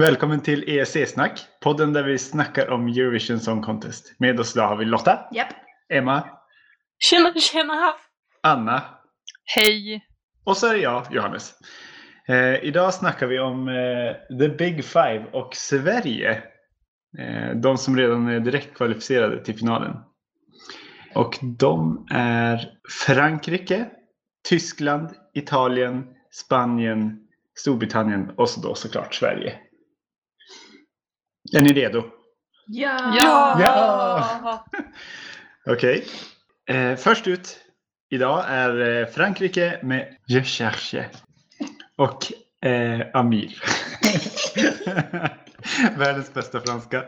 Välkommen till ESC-snack, podden där vi snackar om Eurovision Song Contest. Med oss idag har vi Lotta, Japp. Emma, Tjena, tjena! Anna Hej! och så är det jag, Johannes. Eh, idag snackar vi om eh, The Big Five och Sverige. Eh, de som redan är direkt kvalificerade till finalen. Och de är Frankrike, Tyskland, Italien, Spanien, Storbritannien och så då såklart Sverige. Är ni redo? Ja! Ja. Ja. Okej. Eh, först ut idag är eh, Frankrike med Je cherche. Och eh, Amir. Världens bästa franska.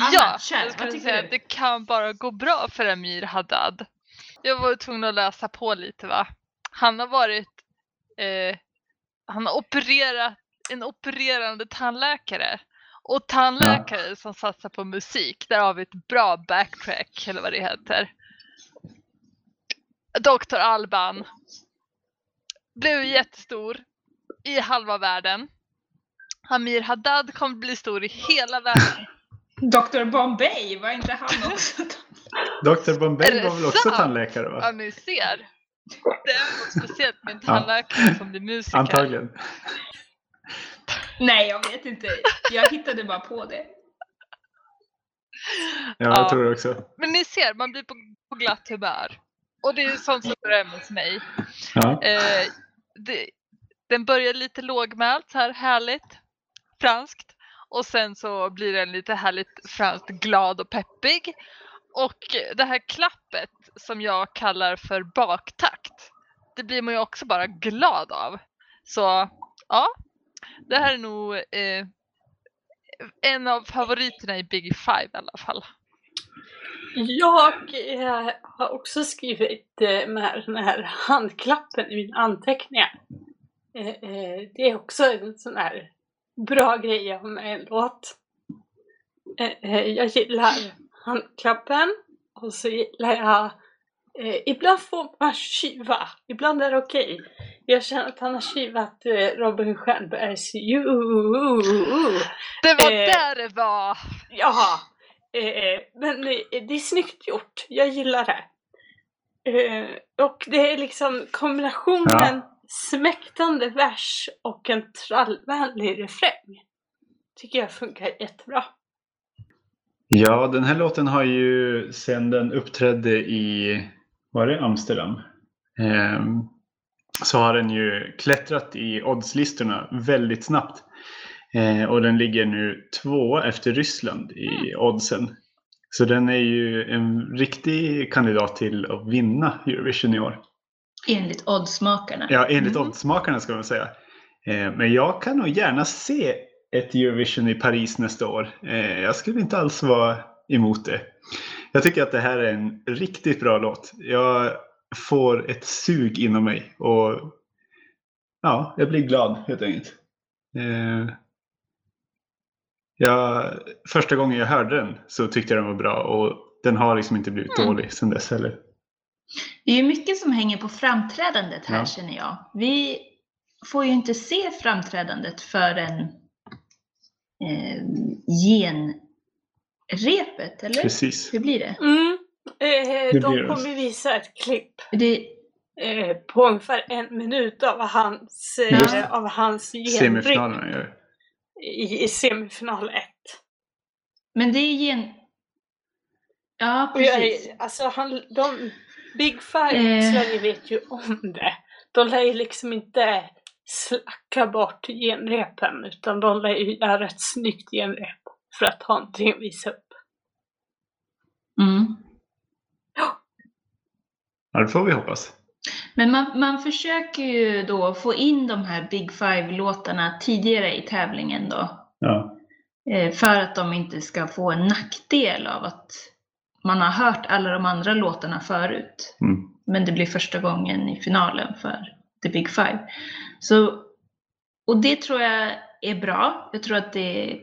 Anna, Ja, kör. jag skulle säga att det kan bara gå bra för Amir Haddad. Jag var tvungen att läsa på lite va. Han har varit, eh, han har opererat, en opererande tandläkare. Och tandläkare som satsar på musik, där har vi ett bra backtrack eller vad det heter. Dr. Alban blev jättestor i halva världen. Amir Haddad kommer bli stor i hela världen. Dr Bombay, var inte han också? Dr Är Bombay var väl också sant? tandläkare Ja, va? ni ser. Det är något speciellt med en tandläkare som blir musiker. Antagligen. Nej, jag vet inte. Jag hittade bara på det. Ja, Ja. jag tror det också. Men ni ser, man blir på, på glatt humör. Och det är sånt som börjar hos mig. Ja. Eh, det, den börjar lite lågmält, så här härligt, franskt. Och sen så blir den lite härligt franskt glad och peppig. Och det här klappet som jag kallar för baktakt, det blir man ju också bara glad av. Så ja, det här är nog eh, en av favoriterna i Big Five i alla fall. Jag eh, har också skrivit eh, med den här handklappen i mina anteckningar. Eh, eh, det är också en sån här bra grej jag har med en låt. Eh, eh, jag gillar handklappen och så gillar jag eh, Ibland får man tjuva, ibland är det okej. Jag känner att han har eh, Robin Stjernbergs You. Det var Eh, där det var! Eh, men det, det är snyggt gjort. Jag gillar det. Eh, och det är liksom kombinationen smäktande vers och en trallvänlig refräng. Tycker jag funkar jättebra. ja, den här låten har ju sedan den uppträdde i, var det Amsterdam? Ehm, så har den ju klättrat i oddslistorna väldigt snabbt. Eh, och den ligger nu två efter Ryssland i oddsen. Så den är ju en riktig kandidat till att vinna Eurovision i år. Enligt oddsmakarna. Ja, enligt Mm. oddsmakarna ska man säga. Eh, men jag kan nog gärna se ett Eurovision i Paris nästa år. Eh, jag skulle inte alls vara emot det. Jag tycker att det här är en riktigt bra låt. Jag får ett sug inom mig och ja, jag blir glad helt enkelt. Eh, jag, första gången jag hörde den så tyckte jag den var bra och den har liksom inte blivit Mm. dålig sedan dess heller. Det är ju mycket som hänger på framträdandet här Ja. känner jag. Vi får ju inte se framträdandet förrän eh, genrepet, eller? Precis. Hur blir det? Mm. Eh, Det de blir det. kommer visa ett klipp det eh, på ungefär en minut av hans, eh, av hans gör det. i, i semifinal 1. men det är gen... Ja, jag, precis. är- alltså han, de, Big Five Eh. Sverige vet ju om det. De lär ju liksom inte slacka bort genrepen utan de lär ju göra ett snyggt genrep för att ha någonting att visa upp. Mm. Ja, det får vi hoppas. Men man, man försöker ju då få in de här Big Five-låtarna tidigare i tävlingen då. Ja. Eh, För att de inte ska få en nackdel av att man har hört alla de andra låtarna förut. Mm. Men det blir första gången i finalen för The Big Five. Så, och det tror jag är bra. Jag tror att det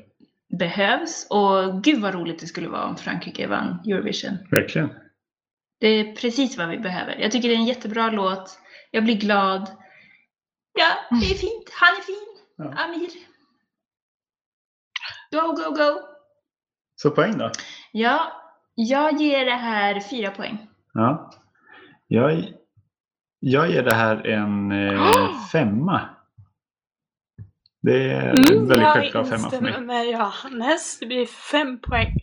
behövs. Och gud vad roligt det skulle vara om Frankrike vann Eurovision. Verkligen. Det är precis vad vi behöver. Jag tycker det är en jättebra låt. Jag blir glad. Ja, det är fint. Han är fin. Ja. Amir. Go, go, go. Så poäng då? Ja, jag ger det här fyra poäng. Ja. Jag, jag ger det här en eh, femma. Det är en Mm, väldigt jag självklar femma för instämmer mig. med Johannes. Det blir fem poäng.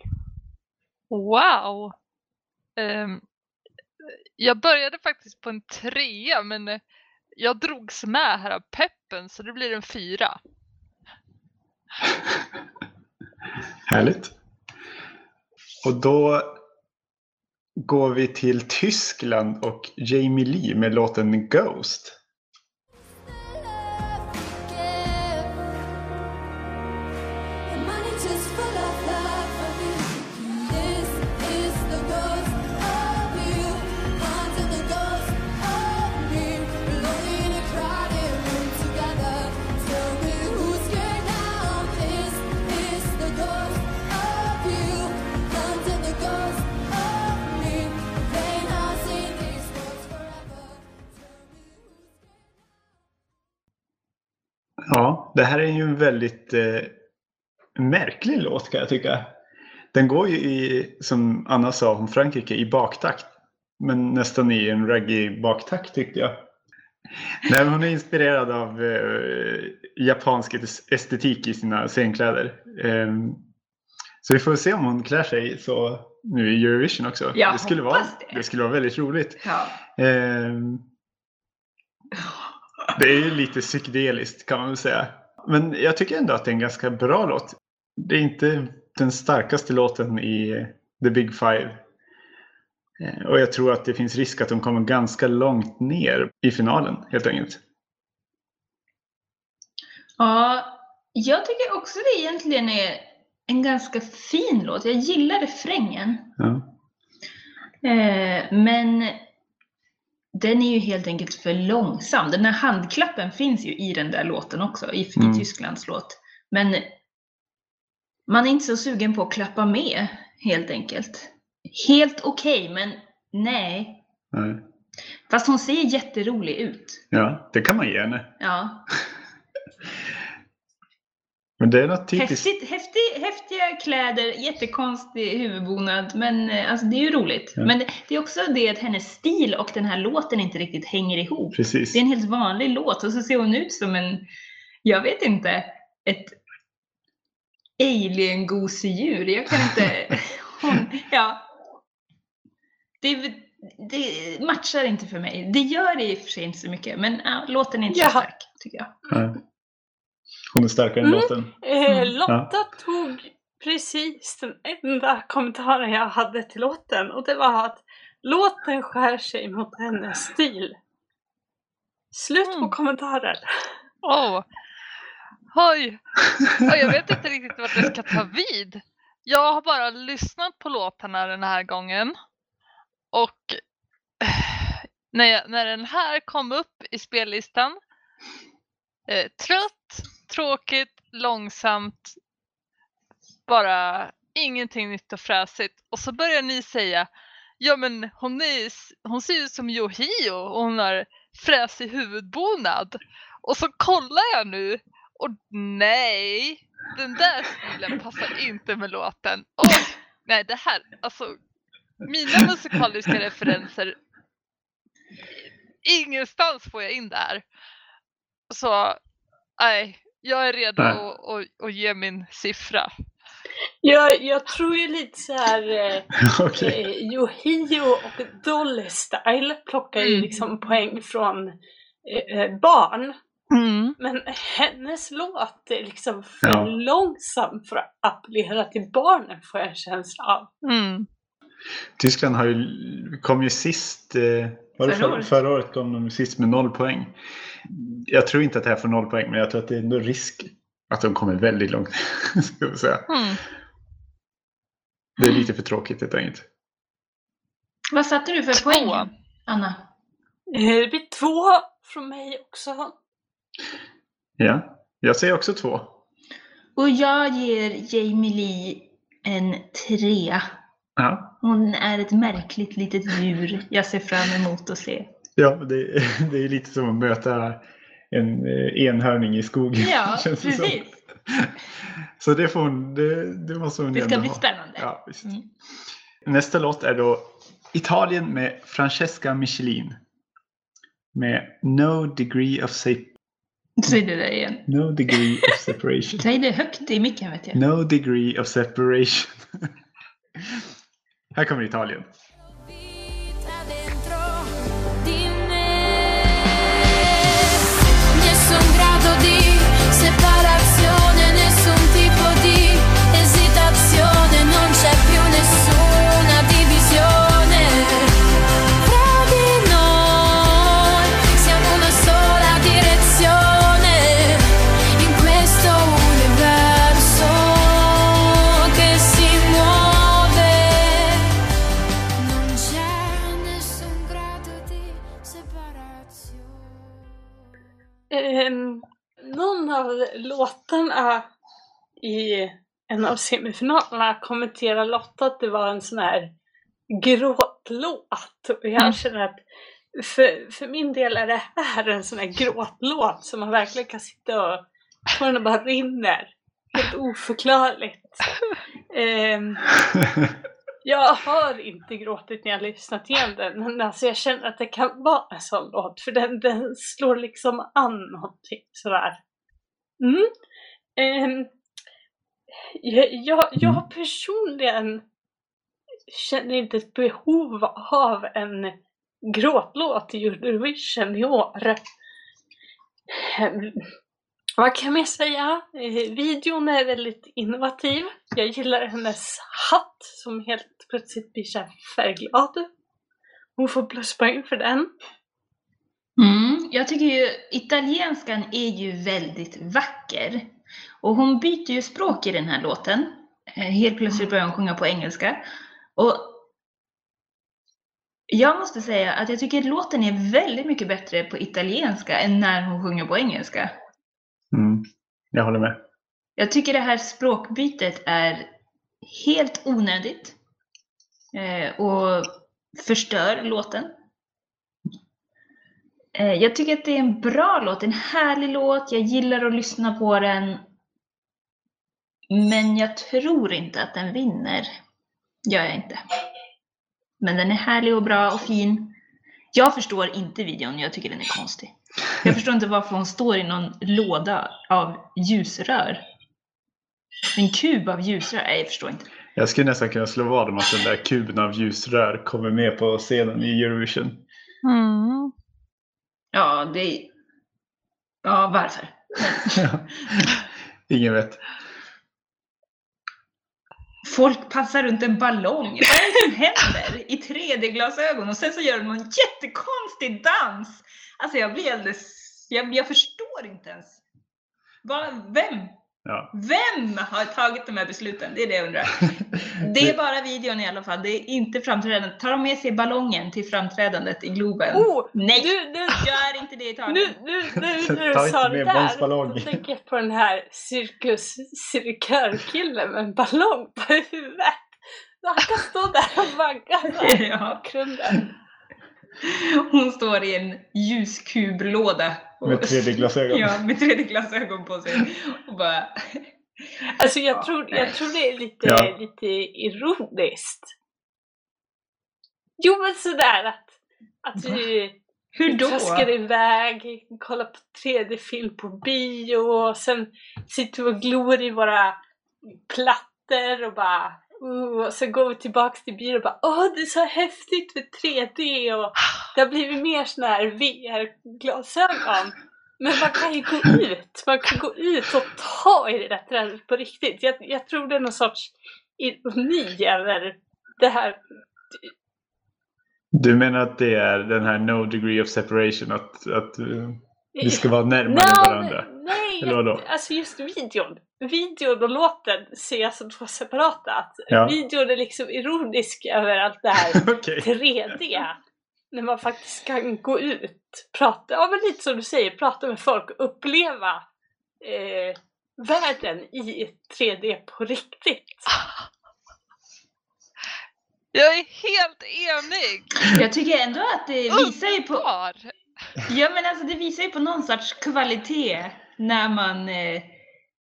Wow! Ehm, jag började faktiskt på en trea men eh, jag drogs med här av peppen så det blir en fyra. Härligt. Och då går vi till Tyskland och Jamie Lee med låten Ghost. Ja, det här är ju en väldigt eh, märklig låt kan jag tycka. Den går ju i, som Anna sa om Frankrike, i baktakt. Men nästan i en reggae baktakt tyckte jag. Nej, hon är inspirerad av eh, japansk estetik i sina scenkläder. Eh, så vi får se om hon klär sig så nu i Eurovision också. Jag det, skulle vara, det. det skulle vara väldigt roligt. Ja. Ehm, det är ju lite psykedeliskt kan man väl säga. Men jag tycker ändå att det är en ganska bra låt. Det är inte den starkaste låten i The Big Five. Eh, Och jag tror att det finns risk att de kommer ganska långt ner i finalen helt enkelt. ja, jag tycker också det egentligen är en ganska fin låt. Jag gillar refrängen. Ja. Eh, men den är ju helt enkelt för långsam. Den här handklappen finns ju i den där låten också, i, Mm. i Tysklands låt. Men man är inte så sugen på att klappa med, helt enkelt. Helt okej, men nej. Nej. Fast hon ser jätterolig ut. ja, det kan man ge henne. Ja. Men det är något typiskt. Häftigt, häftig, häftiga kläder, jättekonstig huvudbonad, men eh, alltså, det är ju roligt. Ja. Men det, det är också det att hennes stil och den här låten inte riktigt hänger ihop. Precis. Det är en helt vanlig låt och så ser hon ut som en, jag vet inte, ett alien-gosedjur. Jag kan inte... Hon, ja. Det, det matchar inte för mig. Det gör det i och för sig inte så mycket, men ja, låten är inte så Jaha. stark, tycker jag. Ja. Hon är starkare än Mm. Eh, Mm. Lotta tog precis den enda kommentaren jag hade till låten och det var att låten skär sig mot hennes stil. Slut på Mm. kommentarer. Åh! Oj! Och jag vet inte riktigt vart jag ska ta vid. Jag har bara lyssnat på låtarna den här gången. Och eh, när, jag, när den här kom upp i spellistan. Eh, trött, tråkigt, långsamt. Bara ingenting nytt och fräsigt. Och så börjar ni säga Ja men hon, är, hon ser ut som Yohio och hon har fräsig huvudbonad. Och så kollar jag nu och nej, den där stilen passar inte med låten. Och, nej, det här, alltså mina musikaliska referenser, ingenstans får jag in det här. Så nej, jag är redo att, att, att ge min siffra. Jag, jag tror ju lite så här eh, Okej. eh, Yohio och Dolly Style plockar ju Mm. liksom poäng från eh, eh, barn. Mm. Men hennes låt är liksom för Ja. långsam för att appellera till barnen får jag en känsla av. Mm. Tyskland har ju, kom ju sist eh, Var det Förra förra året kom de sist med noll poäng. Jag tror inte att det här får noll poäng, men jag tror att det är ändå risk att de kommer väldigt långt. Ska vi säga. Hmm. Det är lite för tråkigt helt enkelt. Vad satte du för Två. poäng, Anna? Eh, Det blir två från mig också. Ja, jag säger också två. Och jag ger Jamie Lee en trea. Ja, Hon är ett märkligt litet djur jag ser fram emot att se. ja det, det är lite som att möta en eh, enhörning i skogen. Ja, det som. precis. Så det, får hon, det, det måste hon Det ska bli ha. spännande. Ja. Mm. Nästa låt är då Italien med Francesca Michelin. Med No Degree of, se- Säg det där igen. no degree of Separation. Säg det högt i micken vet jag. No Degree of Separation. Här kommer Italien. Ehm, någon av låtarna i en av semifinalerna kommenterar Lotta att det var en sån här gråtlåt. Och jag Mm. känner att för, för min del är det här en sån här gråtlåt som man verkligen kan sitta och tårarna bara rinner. Helt oförklarligt. Ehm, jag har inte gråtit när jag lyssnat igen den, men alltså jag känner att det kan vara en sån låt, för den, den slår liksom an någonting sådär. Mm. Ehm, jag, jag, jag personligen känner inte ett behov av en gråtlåt i Eurovision i år. Vad kan man säga? Eh, videon är väldigt innovativ. Jag gillar hennes hatt som helt plötsligt blir såhär färgglad. Hon får pluspoäng för den. Mm, jag tycker ju italienskan är ju väldigt vacker. Och hon byter ju språk i den här låten. Eh, helt plötsligt börjar hon sjunga på engelska. Och jag måste säga att jag tycker låten är väldigt mycket bättre på italienska än när hon sjunger på engelska. Mm, jag håller med. Jag tycker det här språkbytet är helt onödigt eh, och förstör låten. Eh, jag tycker att det är en bra låt, en härlig låt. Jag gillar att lyssna på den. Men jag tror inte att den vinner. Gör jag inte. Men den är härlig och bra och fin. Jag förstår inte videon, jag tycker den är konstig. Jag förstår inte varför hon står i någon låda av ljusrör. En kub av ljusrör? Nej, jag förstår inte. Jag skulle nästan kunna slå vad om att den där kuben av ljusrör kommer med på scenen i Eurovision. Mm. Ja, det... Ja, varför? Ingen vet. Folk passar runt en ballong. Vad är det som händer? I 3D-glasögon och sen så gör de någon jättekonstig dans. Alltså jag blir alldeles... Jag, jag förstår inte ens. Vad, vem? Ja. Vem har tagit de här besluten? Det är det jag undrar. Det är bara videon i alla fall. Det är inte framträdandet. Tar de med sig ballongen till framträdandet i Globen? Oh! Nej! Du, du, Gör inte det i nu, taget. nu, nu när du inte sa med det där, då tänker jag på den här cirkus cirkörkillen med en ballong på huvudet. Han kan stå där och vagga i bakgrunden. Hon står i en ljuskublåda. och- Med 3D-glasögon. Ja, med 3D-glasögon på sig. Och bara... Alltså jag Ja, tror, jag tror det är lite, Ja. lite ironiskt. Jo men sådär att, att vi Hur då? traskar iväg, kollar på 3D-film på bio och sen sitter vi och glor i våra plattor och bara uh, sen går vi tillbaks till bion och bara åh det är så häftigt med 3D och det har blivit mer såna här VR-glasögon. Men man kan ju gå ut, man kan gå ut och ta i det där trädet på riktigt. Jag, jag tror det är någon sorts ironi över det här Du menar att det är den här no degree of separation, att, att vi ska vara närmare Nej, varandra? Nej, Eller vadå? alltså just videon. Videon och låten ser jag som två separata. Att Ja. Videon är liksom ironisk över allt det här Okej. 3D. När man faktiskt kan gå ut, prata, ja men lite som du säger, prata med folk och uppleva eh, världen i 3D på riktigt. Jag är helt enig! Jag tycker ändå att det visar ju på, ja, men alltså det visar ju på någon sorts kvalitet när man eh,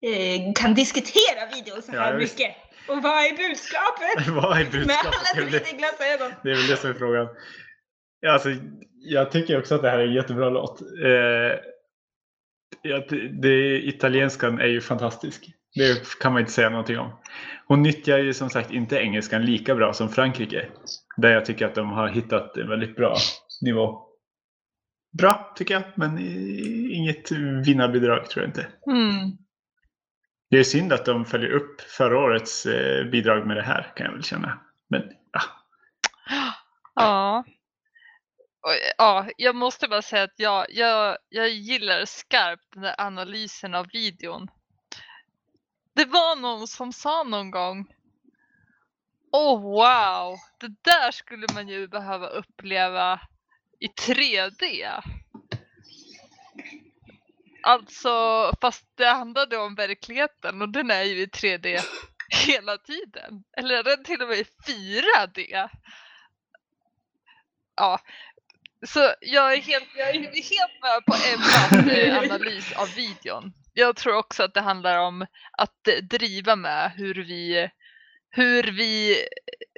eh, kan diskutera video så Ja, här visst. mycket. Och vad är budskapet? Vad är Med budskapet? alla Det är väl det- 3D-glasögon. Det är väl det som är frågan. Ja, Alltså, jag tycker också att det här är en jättebra låt. Eh, ja, det, det, italienskan är ju fantastisk. Det kan man inte säga någonting om. Hon nyttjar ju som sagt inte engelskan lika bra som Frankrike. Där jag tycker att de har hittat en väldigt bra nivå. Bra tycker jag, men inget vinnarbidrag tror jag inte. Mm. Det är synd att de följer upp förra årets eh, bidrag med det här kan jag väl känna. Men ja, Ja. Ja, jag måste bara säga att jag, jag, jag gillar skarpt den där analysen av videon. Det var någon som sa någon gång Åh wow, det där skulle man ju behöva uppleva i 3D. Alltså, fast det handlade om verkligheten och den är ju i 3D hela tiden. Eller är den till och med i 4D? Ja, så jag är helt, jag är helt med på Emmas eh, analys av videon. Jag tror också att det handlar om att driva med hur vi, hur vi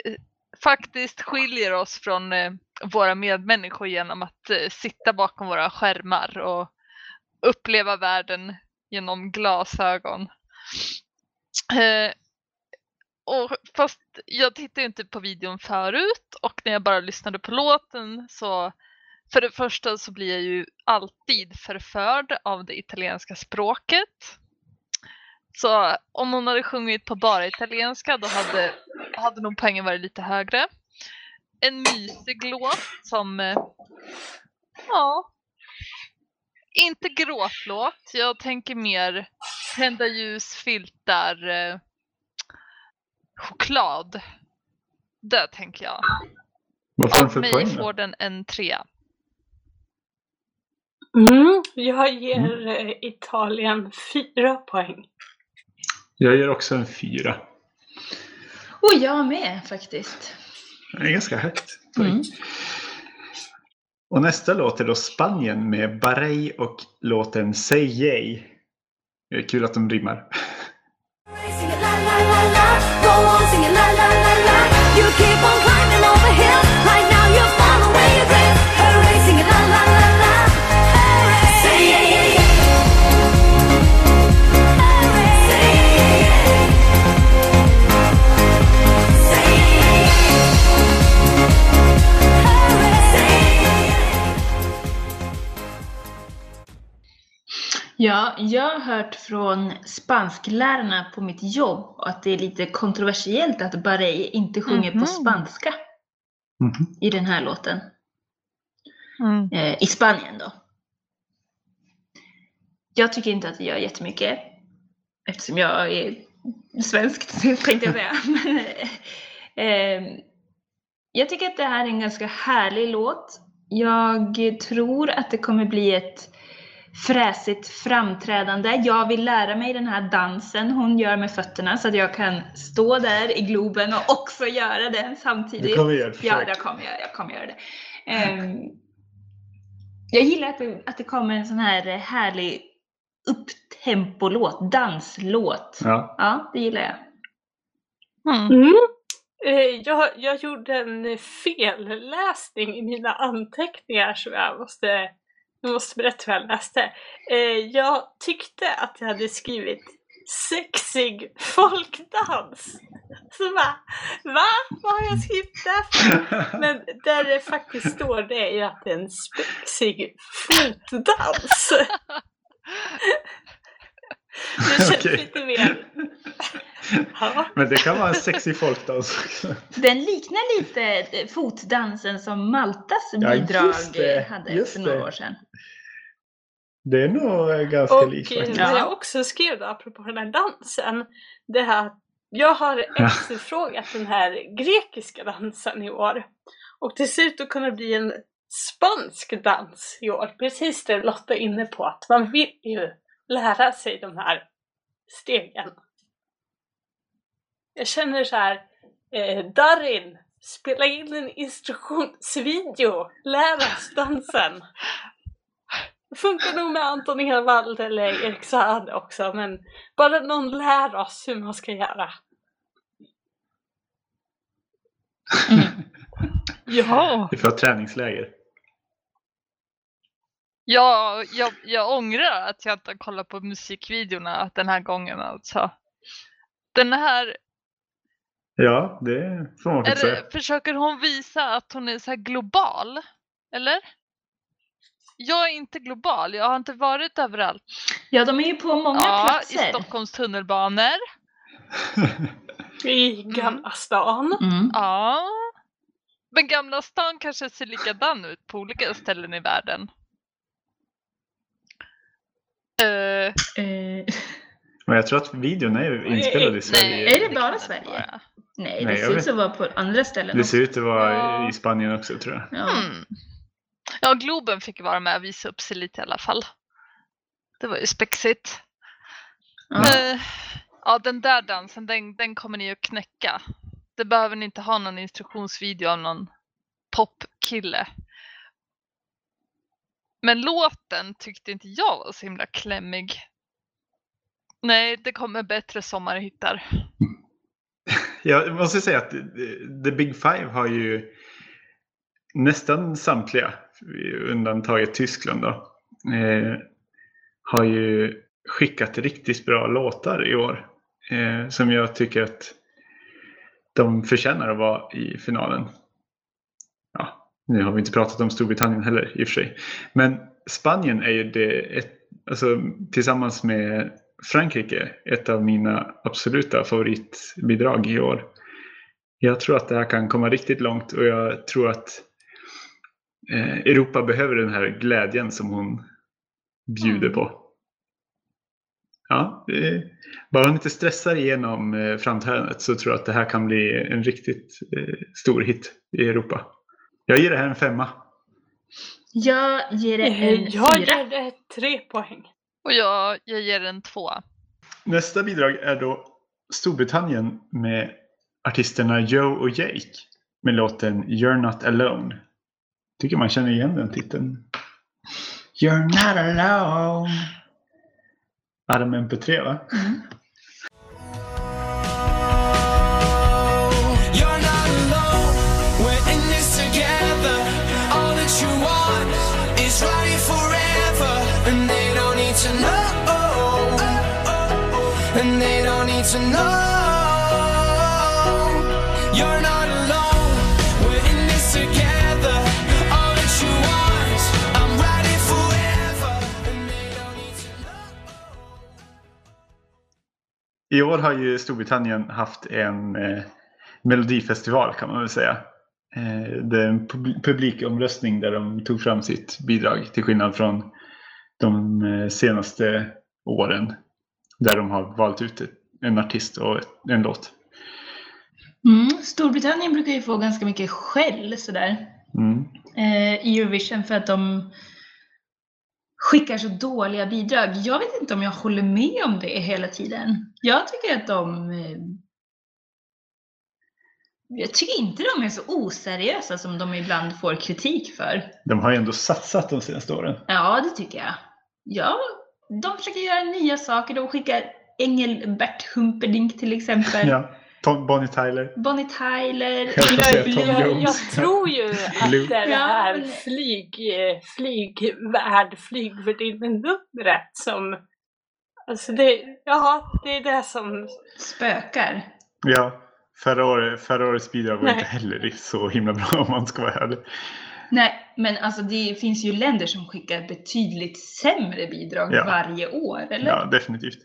eh, faktiskt skiljer oss från eh, våra medmänniskor genom att sitta bakom våra skärmar och uppleva världen genom glasögon. Eh, och fast jag tittade ju inte på videon förut och när jag bara lyssnade på låten så för det första så blir jag ju alltid förförd av det italienska språket. Så om hon hade sjungit på bara italienska då hade, hade nog poängen varit lite högre. En mysig låt som, eh, ja, inte gråtlåt. Jag tänker mer tända ljus, filtar, eh, choklad. Det tänker jag. vad får den för mig poäng då? får den en trea. Mm, jag ger eh, Italien fyra poäng. Jag ger också en fyra. Och jag med faktiskt. Det är ganska högt. poäng. Mm. Och nästa låt är då Spanien med Barrey och låten Say Yay. Det är kul att de rimmar. Sing it la Ja, jag har hört från spansklärarna på mitt jobb att det är lite kontroversiellt att Barrey inte sjunger Mhm. på spanska Mhm. i den här låten. Mm. Eh, I Spanien då. Jag tycker inte att det gör jättemycket eftersom jag är svensk tänkte jag säga. Men, eh, jag tycker att det här är en ganska härlig låt. Jag tror att det kommer bli ett fräsigt framträdande. Jag vill lära mig den här dansen hon gör med fötterna så att jag kan stå där i Globen och också göra den samtidigt. Du kommer göra ett Ja, jag kommer göra, jag kommer göra det. Ehm, jag gillar att det, att det kommer en sån här härlig upptempolåt, danslåt. Ja. Ja, det gillar jag. Mm. Mm. Eh, jag, jag gjorde en felläsning i mina anteckningar som jag måste, jag måste berätta vad jag läste. Eh, jag tyckte att jag hade skrivit sexig folkdans. Så bara, va? Vad har jag skrivit där för? Men där det faktiskt står det är ju att det är en spexig fotdans. Det känns lite mer... Ja. Men det kan vara en sexig folkdans också. Den liknar lite eh, fotdansen som Maltas Ja, just bidrag det, hade just för några det. år sedan. Det är nog eh, ganska Och likt eh, faktiskt. det jag också skrev då, apropå den här dansen, det här jag har efterfrågat den här grekiska dansen i år. Och det ser ut att kunna bli en spansk dans i år. Precis det Lotta är inne på, att man vill ju lära sig de här stegen. Jag känner så här, eh, Darin, spela in en instruktionsvideo, lär oss dansen. Det funkar nog med Anton Ewald eller Erik Saade också, men bara någon lär oss hur man ska göra. Ja. Vi får ha träningsläger. Jag, jag, jag ångrar att jag inte har kollat på musikvideorna den här gången alltså. Den här, Ja, det får man faktiskt säga. försöker hon visa att hon är så här global? Eller? Jag är inte global, jag har inte varit överallt. Ja, de är ju på många Ja, i platser. Stockholms tunnelbanor. I Gamla stan. Mm. Ja. Men Gamla stan kanske ser likadan ut på olika ställen i världen. Eh, Men jag tror att videon är ju inspelad i Sverige. nej, Är det bara Sverige? vara. nej, Nej, det jag ser ut att vara på andra ställen Det också. ser ut att vara Ja. i Spanien också tror jag. Ja. Mm. Ja, Globen fick vara med och visa upp sig lite i alla fall. Det var ju spexigt. Ja. Eh, ja, den där dansen, den, den kommer ni att knäcka. Det behöver ni inte ha någon instruktionsvideo av någon popkille. Men låten tyckte inte jag var så himla klämmig. Nej, det kommer bättre sommarhittar. Jag måste säga att eh, The Big Five har ju nästan samtliga, undantaget Tyskland då, eh, har ju skickat riktigt bra låtar i år. Eh, som jag tycker att de förtjänar att vara i finalen. Nu har vi inte pratat om Storbritannien heller i och för sig. Men Spanien är ju det, ett, alltså, tillsammans med Frankrike, ett av mina absoluta favoritbidrag i år. Jag tror att det här kan komma riktigt långt och jag tror att eh, Europa behöver den här glädjen som hon bjuder Mm. på. Ja, eh, bara hon inte stressar igenom eh, framträdandet så tror jag att det här kan bli en riktigt eh, stor hit i Europa. Jag ger det här en femma. Jag ger det en Jag fyra. ger det tre poäng. Och jag, jag ger den två. Nästa bidrag är då Storbritannien med artisterna Joe och Jake med låten You're Not Alone. Tycker man känner igen den titeln. You're not alone. Adam MP3 va? Mm. I år har ju Storbritannien haft en eh, melodifestival kan man väl säga. Eh, det är en pub- publikomröstning där de tog fram sitt bidrag till skillnad från de eh, senaste åren där de har valt ut ett, en artist och ett, en låt. Mm. Storbritannien brukar ju få ganska mycket skäll sådär Mm. eh, i Eurovision för att de skickar så dåliga bidrag. Jag vet inte om jag håller med om det hela tiden. Jag tycker att de eh, jag tycker inte de är så oseriösa som de ibland får kritik för. De har ju ändå satsat de senaste åren. Ja, det tycker jag. Ja, de försöker göra nya saker. De skickar Engelbert Humperdinck till exempel. Ja. Tom, Bonnie Tyler. Bonnie Tyler. Jag Jag, Tom jag, tror ju att det är flyg, eh, flygvärd, flygvärdinne-numret som... Alltså det, ja, det är det som... Spökar. Ja, förra, året, förra årets bidrag var Nej. inte heller så himla bra om man ska vara ärlig. Nej, men alltså det finns ju länder som skickar betydligt sämre bidrag Ja. varje år, eller? Ja, definitivt.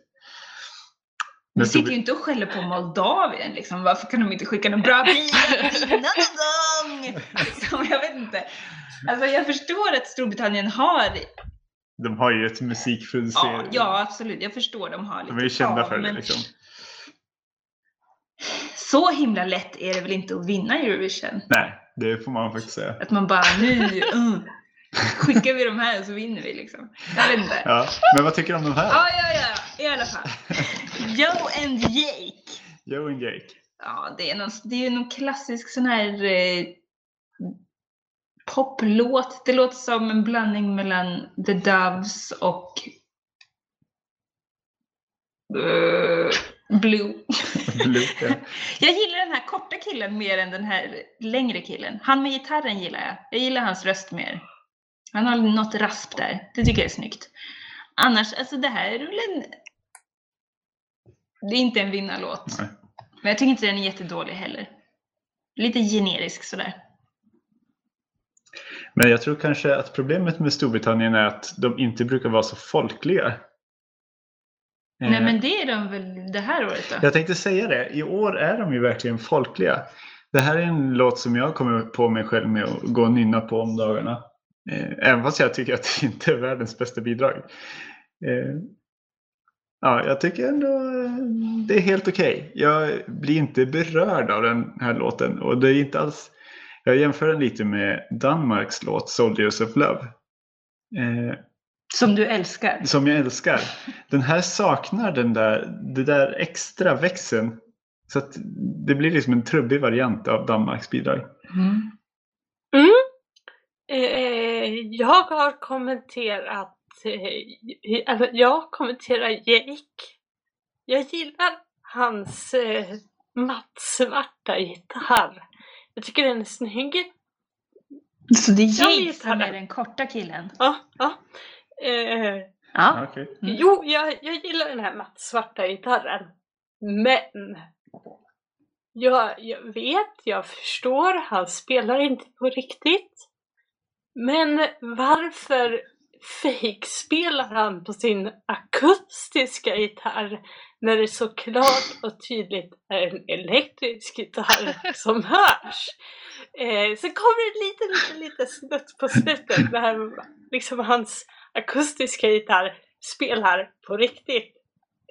Men sitter ju inte och skäller på Moldavien liksom. Varför kan de inte skicka någon bra någon gång? Liksom, jag vet inte. Alltså jag förstår att Storbritannien har, De har ju ett ja, musikproducerande. ja absolut, jag förstår de har lite De är ju kända tal, för det men liksom. Så himla lätt är det väl inte att vinna Eurovision? Nej, det får man faktiskt säga. Att man bara nu, uh, skickar vi de här så vinner vi liksom. Jag vet inte. Ja. Men vad tycker du om de här? Ja, ja, ja, i alla fall. Joe and Jake. Joe and Jake. Ja, det är, någon, det är ju någon klassisk sån här eh, poplåt. Det låter som en blandning mellan The Doves och eh, Blue. Blue, ja. Jag gillar den här korta killen mer än den här längre killen. Han med gitarren gillar jag. Jag gillar hans röst mer. Han har något rasp där. Det tycker jag är snyggt. Annars, alltså det här är väl en... Det är inte en vinnarlåt. Nej. Men jag tycker inte den är jättedålig heller. Lite generisk sådär. Men jag tror kanske att problemet med Storbritannien är att de inte brukar vara så folkliga. Nej Eh, men det är de väl det här året då? Jag tänkte säga det, i år är de ju verkligen folkliga. Det här är en låt som jag kommer på mig själv med att gå och nynna på om dagarna. Eh, Även fast jag tycker att det inte är världens bästa bidrag. Eh, Ja, jag tycker ändå eh, det är helt okej. Jag blir inte berörd av den här låten. Och det är inte alls... Jag jämför den lite med Danmarks låt Soldiers of Love. Eh, Som du älskar. som jag älskar. Den här saknar den där, det där extra växeln. Så att det blir liksom en trubbig variant av Danmarks bidrag. Mm. Eh, jag har kommenterat, eh, alltså, jag kommenterar Jake. Jag gillar hans eh, mattsvarta gitarr. Jag tycker den är snygg. Så det är Ja, Jake som är den korta killen? Ja, ja. Eh, Ja. Okej. Mm. Jo, jag, jag gillar den här mattsvarta gitarren. Men jag, jag vet, jag förstår, han spelar inte på riktigt. Men varför fejkspelar han på sin akustiska gitarr när det så klart och tydligt är en elektrisk gitarr som hörs? Eh, sen kommer det lite, lite, lite snutt på slutet när liksom hans akustiska gitarr spelar på riktigt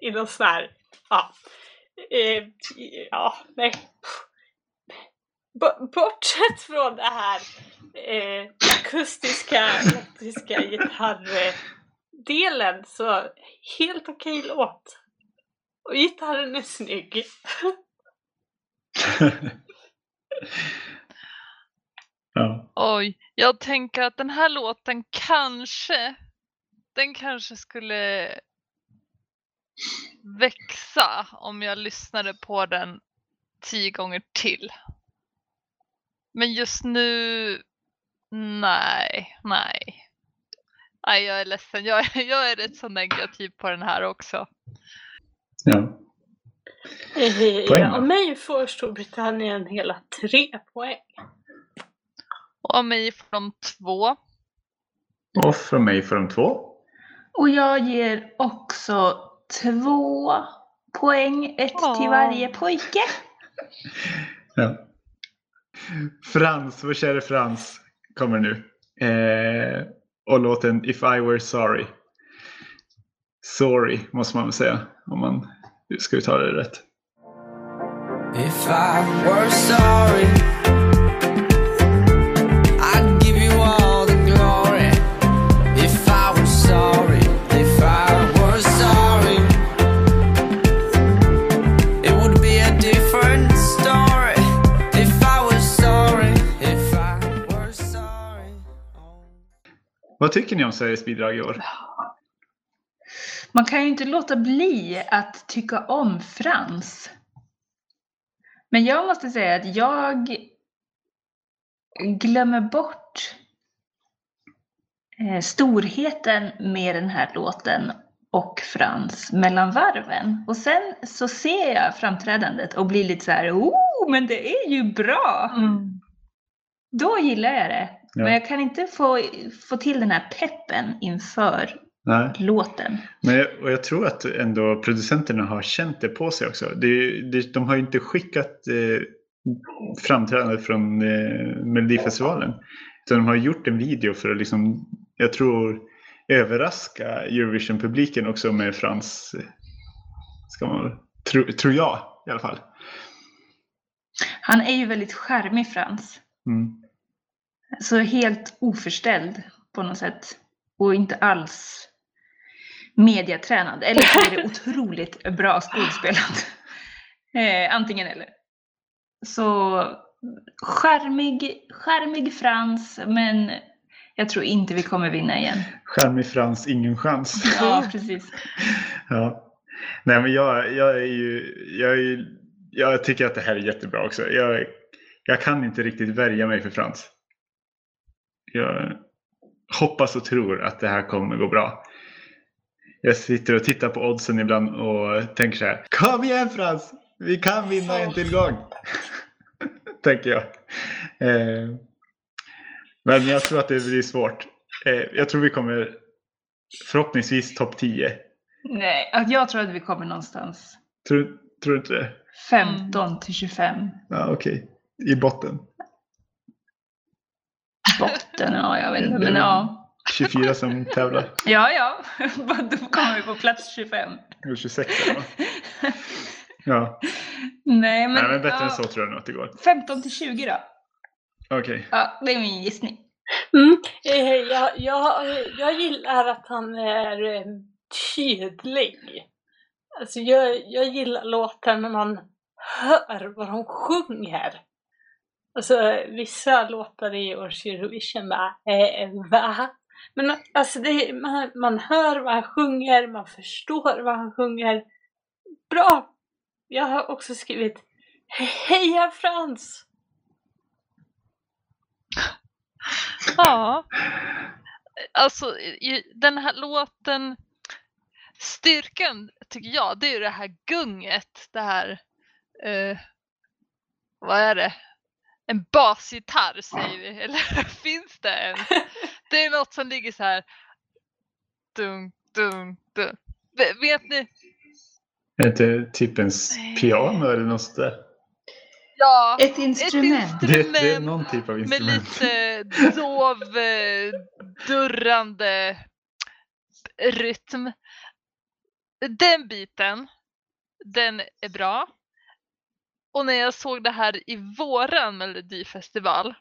i någon sån här, ja, eh, ja, nej. B- bortsett från det här eh, akustiska, elektriska gitarrdelen så helt okej låt. Och gitarren är snygg. ja. Oj, jag tänker att den här låten kanske, den kanske skulle växa om jag lyssnade på den tio gånger till. Men just nu, nej, nej. Nej, jag är ledsen. Jag, är- jag är rätt så negativ på den här också. ja. Eh, Poäng då? Av mig får Storbritannien hela tre poäng. Och av mig får de två. Och från mig får de två. Och jag ger också två poäng, ett till Åh. varje pojke. Ja. Frans, vår käre Frans, kommer nu. Eh, och låten If I Were Sorry. Sorry måste man väl säga om man ska uttala det rätt. If I were sorry, Vad tycker ni om Sveriges bidrag i år? Man kan ju inte låta bli att tycka om Frans. Men jag måste säga att jag glömmer bort eh, storheten med den här låten och Frans mellan varven. Och sen så ser jag framträdandet och blir lite så här, oh, men det är ju bra! Då gillar jag det. Ja. Men jag kan inte få, få till den här peppen inför Nej. låten. Men jag, och jag tror att ändå producenterna har känt det på sig också. Det, det, de har ju inte skickat eh, framträdandet från eh, Melodifestivalen. Utan de har gjort en video för att liksom, jag tror, överraska Eurovision-publiken också med Frans. Ska man, tro, tror jag i alla fall. Han är ju väldigt charmig Frans. Mm. Så helt oförställd på något sätt. Och inte alls mediatränad. Eller så är det otroligt bra skådespelat. Eh, antingen eller. Så charmig, charmig Frans, men jag tror inte vi kommer vinna igen. Charmig Frans, ingen chans. Ja, precis. Ja. Nej men jag, jag är ju, jag är ju, jag tycker att det här är jättebra också. Jag, jag kan inte riktigt värja mig för Frans. Jag hoppas och tror att det här kommer gå bra. Jag sitter och tittar på oddsen ibland och tänker så här. Kom igen Frans! Vi kan vinna en till gång! tänker jag. Eh, men jag tror att det blir svårt. Eh, jag tror vi kommer förhoppningsvis topp 10. Nej, jag tror att vi kommer någonstans Tror, tror du inte det? 15 till 25. Ja, okej. I botten. Botten, ja jag vet inte. Men ja. 24 som tävlar. Ja, ja. Då kommer vi på plats 25. Och 26 eller? Ja, Nej, men, Nej, men bättre ja, än så tror jag nog att det går. 15 till 20 då. Okej. Ja, det är min gissning. Mm. Eh, jag, jag, jag gillar att han är eh, tydlig. Alltså jag, jag gillar låtar när man hör vad de sjunger. Alltså vissa låtar i års Eurovision bara, eh, eh, va? Men alltså det, man, man hör vad han sjunger, man förstår vad han sjunger. Bra! Jag har också skrivit Heja Frans! Ja. Alltså i den här låten, styrkan tycker jag, det är ju det här gunget, det här, eh, vad är det? En basgitarr säger vi, eller finns det ens? Det är något som ligger så här. Dun, dun, dun. Vet ni? Är det typ en piano eller något sånt där? Ja, Ett instrument. Det, det är instrument någon typ av med instrument. lite dov, eh, durrande rytm. Den biten, den är bra. Och när jag såg det här i våran melodifestival.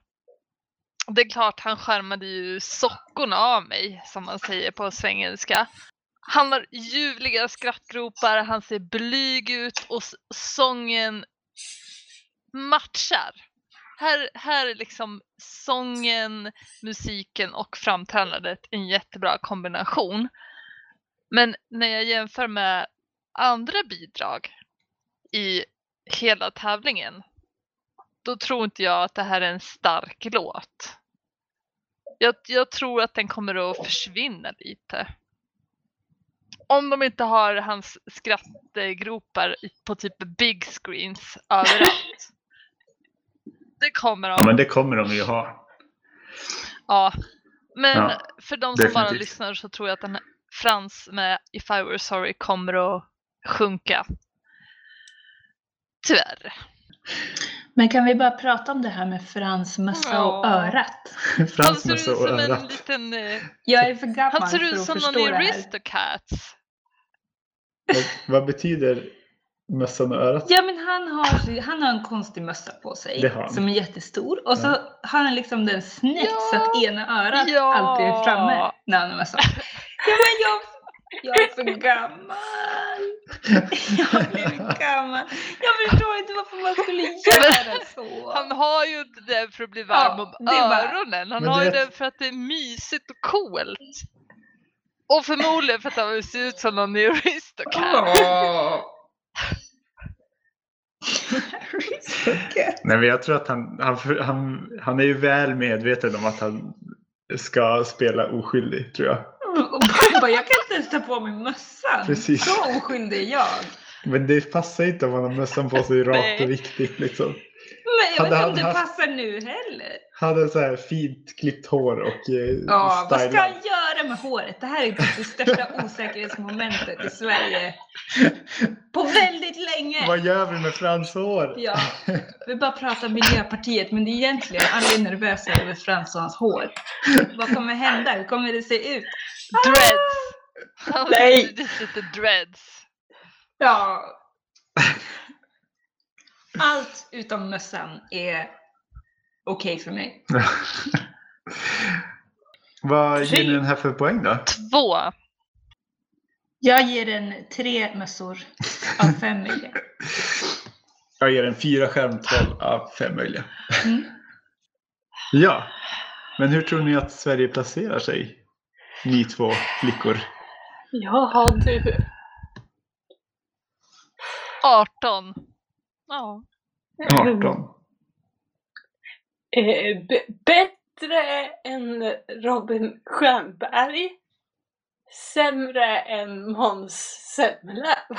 Det är klart han skärmade ju sockorna av mig som man säger på svengelska. Han har ljuvliga skrattgropar, han ser blyg ut och sången matchar. Här, här är liksom sången, musiken och framträdandet en jättebra kombination. Men när jag jämför med andra bidrag i hela tävlingen, då tror inte jag att det här är en stark låt. Jag, jag tror att den kommer att försvinna lite. Om de inte har hans skrattgropar på typ big screens överallt. Det kommer de. Ja, men det kommer de ju ha. Ja, men Ja, för de som bara definitivt. lyssnar så tror jag att den här Frans med If I Were Sorry kommer att sjunka. Tyvärr. Men kan vi bara prata om det här med Frans mössa och Ja. örat? Han Frans ser med ut så som en örat. liten... eh, Jag är för gammal Han ser ut som någon i. Aristocats. Vad, vad betyder mössan och örat? Ja men han har, han har en konstig mössa på sig som är jättestor och så har han liksom den snett Ja. så att ena örat Ja. alltid är framme när han har mössan. Ja men jag, jag är för gammal. Jag blivit gammal. Jag förstår inte varför man skulle göra så. Han har ju inte det för att bli varm Ja, om öronen. Han har ju det- det för att det är mysigt och coolt. Och förmodligen för att han vill se ut som någon i Aristocats. Nej, men jag tror att han, han, han, han är ju väl medveten om att han ska spela oskyldig, tror jag. Och bara, bara, jag kan inte ens ta på mig mössan. Precis. Så oskyldig är jag. Men det passar inte om man har mössan på sig rakt och viktigt liksom. jag vet Hade inte om det haft- passar nu heller. Hade så här fint klippt hår och eh, Ja, vad ska han göra med håret? Det här är typ det största osäkerhetsmomentet i Sverige på väldigt länge. Vad gör vi med Frans hår? Ja, vi bara pratar om Miljöpartiet, men det är egentligen alla är nervösa över Frans och hans hår. Vad kommer hända? Hur kommer det se ut? Dreads! Han har Nej. dit lite dreads. Ja. Allt utom mössan är okej för mig. Vad ger ni den här för poäng då? Två. Jag ger den tre mössor av fem möjliga. Jag ger en fyra skärmtroll av fem möjliga. Mm. Ja, men hur tror ni att Sverige placerar sig? Ni två flickor. Ja, du. 18. Ja. 18. Eh, b- bättre än Robin Stjernberg. Sämre än Måns Zelmerlöw.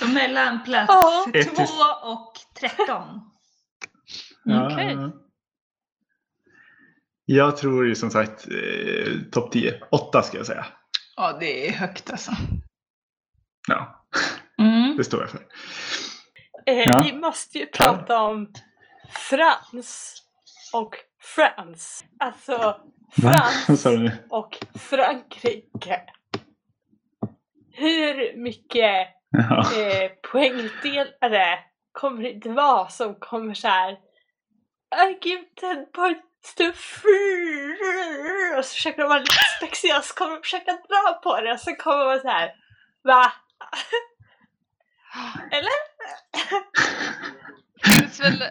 Så mellan plats Ja. Ett till- 2 och 13. Ja. Okej. Jag tror ju som sagt eh, topp 10. 8 ska jag säga. Ja, det är högt alltså. Ja, Mm. det står jag för. Eh, Ja. Vi måste ju prata om Frans och Frans. Alltså Frans och Frankrike. Hur mycket Ja. eh, poängdelare kommer det inte vara som kommer så här I give 10 points to free och så försöker de vara lite spexiga och så kommer de försöka dra på det och så kommer man så här Va? Eller? Det finns väl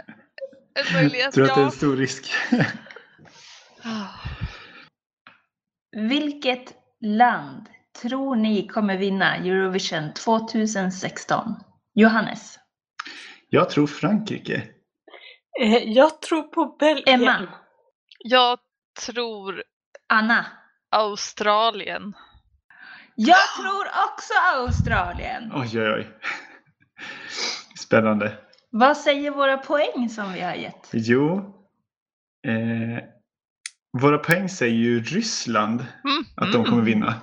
en möjlighet. tror att det är en stor risk. Vilket land tror ni kommer vinna Eurovision 2016? Johannes? Jag tror Frankrike. Eh, jag tror på Belgien. Emma? Jag tror Anna? Australien. Jag tror också Australien. Oj, oj, oj. Spännande. Vad säger våra poäng som vi har gett? Jo. Eh, våra poäng säger ju Ryssland Mm. att de kommer vinna.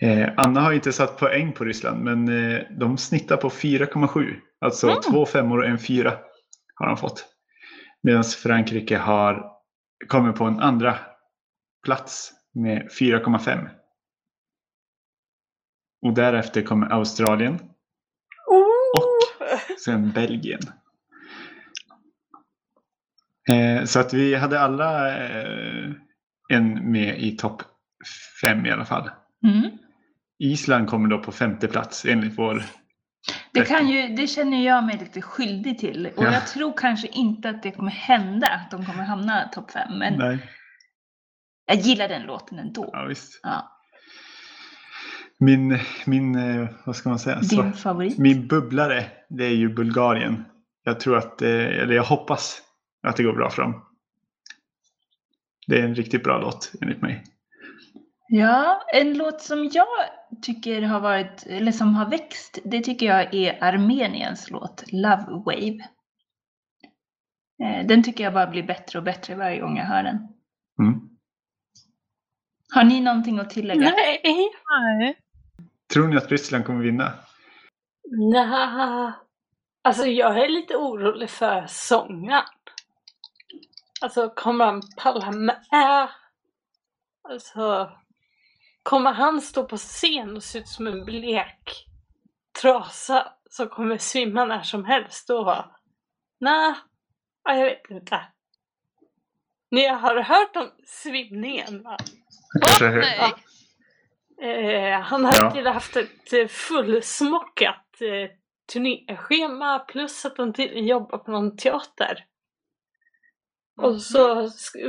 Eh, Anna har inte satt poäng på Ryssland men eh, de snittar på 4,7. Alltså Mm. två femmor och en fyra har de fått. Medan Frankrike har kommer på en andra plats med 4,5. Och därefter kommer Australien Oh! sen Belgien. Eh, så att vi hade alla eh, en med i topp fem i alla fall. Mm. Island kommer då på femte plats enligt vår... Det, kan ju, det känner jag mig lite skyldig till. Och Ja. jag tror kanske inte att det kommer hända att de kommer hamna topp fem. Men Nej, jag gillar den låten ändå. ja, visst. Ja. Min, min, eh, vad ska man säga? Din favorit? min bubblare, det är ju Bulgarien. Jag tror att, eller jag hoppas att det går bra för dem. Det är en riktigt bra låt enligt mig. Ja, en låt som jag tycker har varit, eller som har växt, det tycker jag är Armeniens låt Love Wave. Eh, Den tycker jag bara blir bättre och bättre varje gång jag hör den. Mm. Har ni någonting att tillägga? Nej. Nej. Tror ni att Ryssland kommer vinna? Nja. Alltså jag är lite orolig för sångaren. Alltså kommer han palla med? Alltså kommer han stå på scen och se ut som en blek trasa som kommer svimma när som helst då? Nej, ja, jag vet inte. Ni har hört om svimningen va? Kanske hör- Nej. Eh, han har Ja. haft ett eh, fullsmockat eh, turnéschema plus att han till jobbar på någon teater. Och så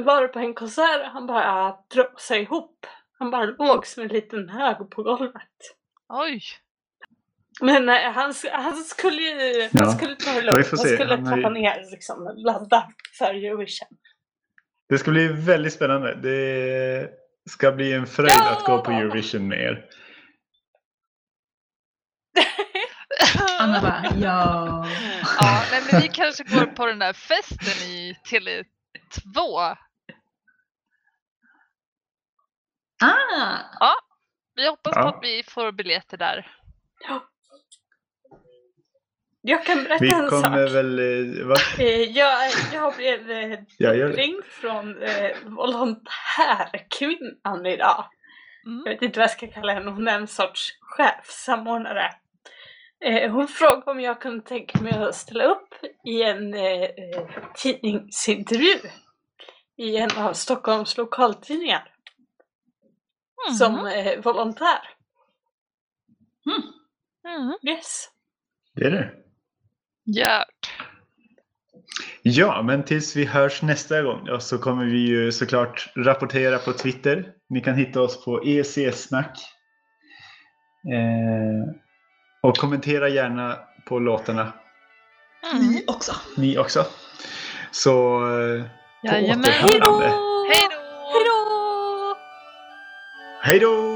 var det på en konsert och han bara drog sig ihop. Han bara låg som en liten hög på golvet. Oj. Men eh, han, han skulle ju Ja. han skulle ta det Ja, lugnt. får Han skulle Han har ju- trappa ner liksom, ladda för Eurovision. Det ska bli väldigt spännande. Det ska bli en fröjd Ja! att gå på Eurovision med er. Anna Anna bara ja. Ja, nej, men vi kanske går på den där festen i Tele2. Ah! Vi hoppas Ja. på att vi får biljetter där. Jag kan berätta Vi en kommer sak. väl... eh, Va? Eh, Jag, jag blev eh, Ja, det. ringd från eh, volontärkvinnan idag. Mm. Jag vet inte vad jag ska kalla henne, hon är en sorts chefsamordnare. Eh, hon frågade om jag kunde tänka mig att ställa upp i en eh, tidningsintervju i en av Stockholms lokaltidningar Mm. som eh, volontär. Mm. Yes. Det är det. Gjort. Ja, men tills vi hörs nästa gång då, så kommer vi ju såklart rapportera på Twitter. Ni kan hitta oss på EC-snack. Eh, och kommentera gärna på låtarna, Mm. Ni också. ni också. Så eh, på Jajamän. återhörande. Hej då! Hejdå! Hej då!